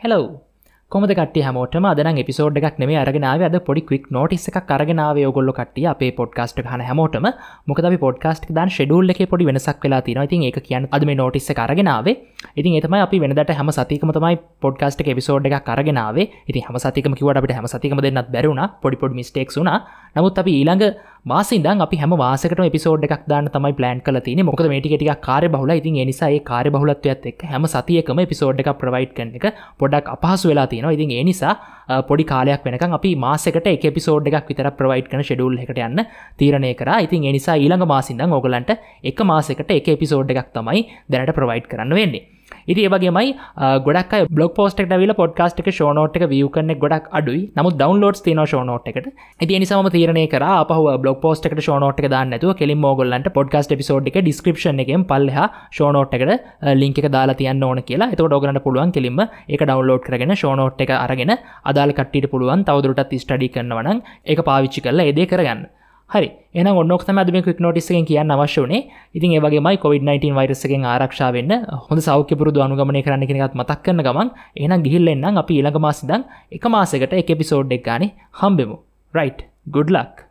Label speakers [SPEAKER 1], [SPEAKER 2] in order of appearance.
[SPEAKER 1] Hello කොමද කට හමෝටම? අදන episode එකක් නෙේ අරගෙනාව අද පොඩි ක්වික් නොටිස් එක කරගෙනාව යොගොල්ල කටිය අපේ පොඩ්කාස්ට හන හැමෝටම. මොකද පොඩ්කාස්ට දන් ෙඩුල් එක පොඩි වෙනසක් වෙලා තින ඉතින් එක කියන්න අදම නොටිස් කරගෙනාව ඉතින් එතම අපි වෙනදට හැම සතිකම තමයි පොඩ්කාස්ට එපිසෝඩ් එක කරගෙනාව ඉති හම සතිකම කිවට අපට හැම සතිකම දෙන්නත් බැරුණ පොඩිපොඩ් මිස්ටේක් වුණ. නමුත් අපි ඊළඟ වාසිදන් අපි හැම වාසකට පිසෝඩ් එකක් දාන්න තමයි ප්ලන් කල තින මොකද මේටිකටික කාර බහුල ඉතින් නිසායි කාර බහුලත්වයත් එක් හැම සතියකම පිසෝඩ් එක ප්‍රවයිට් කන එක පොඩක් අපහසු වෙලා තියෙනවා. ඉතින් ඒ නිසා පොඩි කාලයක් වෙනක අපි මාසකට එක පිසෝඩ් එකක් විතර ප්‍රවයිට් කන ෂෙඩුල් එකට යන්න තීරණය කර. ඉතින් එනිසා ඊළඟ මාසිදන් ඔගලන්ට එක මාසකට එක පිසෝඩ් එකක් තමයි දැනට ප්‍රවයිට් කරන්න වෙන්නේ. ඉති ඒවගේමයි ගොඩක් බ්ලොක් පෝස්ට විල පොඩ්කාස්ට එක ෂෝනෝට් එක විය කන්න ගොඩක් අඩුයි. නමු ඩවන්ලෝඩ් තින ෂෝනෝට් එකට. ඉති නිසාම තීරණය කර පහ බ්ලොක් පෝස්ට එකට ෂෝනෝට් එක දාන්නතු කෙලින් මෝගොල්ලන්ට පොඩ්කාස්ට පිසෝඩ් එක ඩිස්ක්‍රපෂන් එකෙන් පල්හ ෂෝනෝට් එකට ලින්ක එක දාලා තියන්න ඕන කියලා. එතකොට ඔගනට පුළුවන් කෙලින්ම එක ඩවන්ලෝඩ් කරගෙන ෂෝනෝට් එක අරගෙන අදාල් කට්ටිට පුළුවන් තවදුරටත් ස්ටඩි කරනවනම් එක පාවිච්චි කරලා එදේ කරගන්න. හරි. එන ඔන්නොක් තම අදම ක් නොටිස්සෙන් කියන්න අවශ්‍යනේ ඉතින් ඒවගේමයි COොVID-19 වෛරසකෙන් ආරක්ෂාවන්න හොඳ සෞඛ්‍ය පුරුදු අනුගමනය කරන්න කෙනෙත් මතක් කරන ගමන් එනම් ගිහිල්ලෙන්න්නම් අපි ඊළඟ මාසිදන් එක මාසකට එක පිසෝඩ් එක් ගානේ හම්බෙමු. රයිට් ගුඩ් ලක්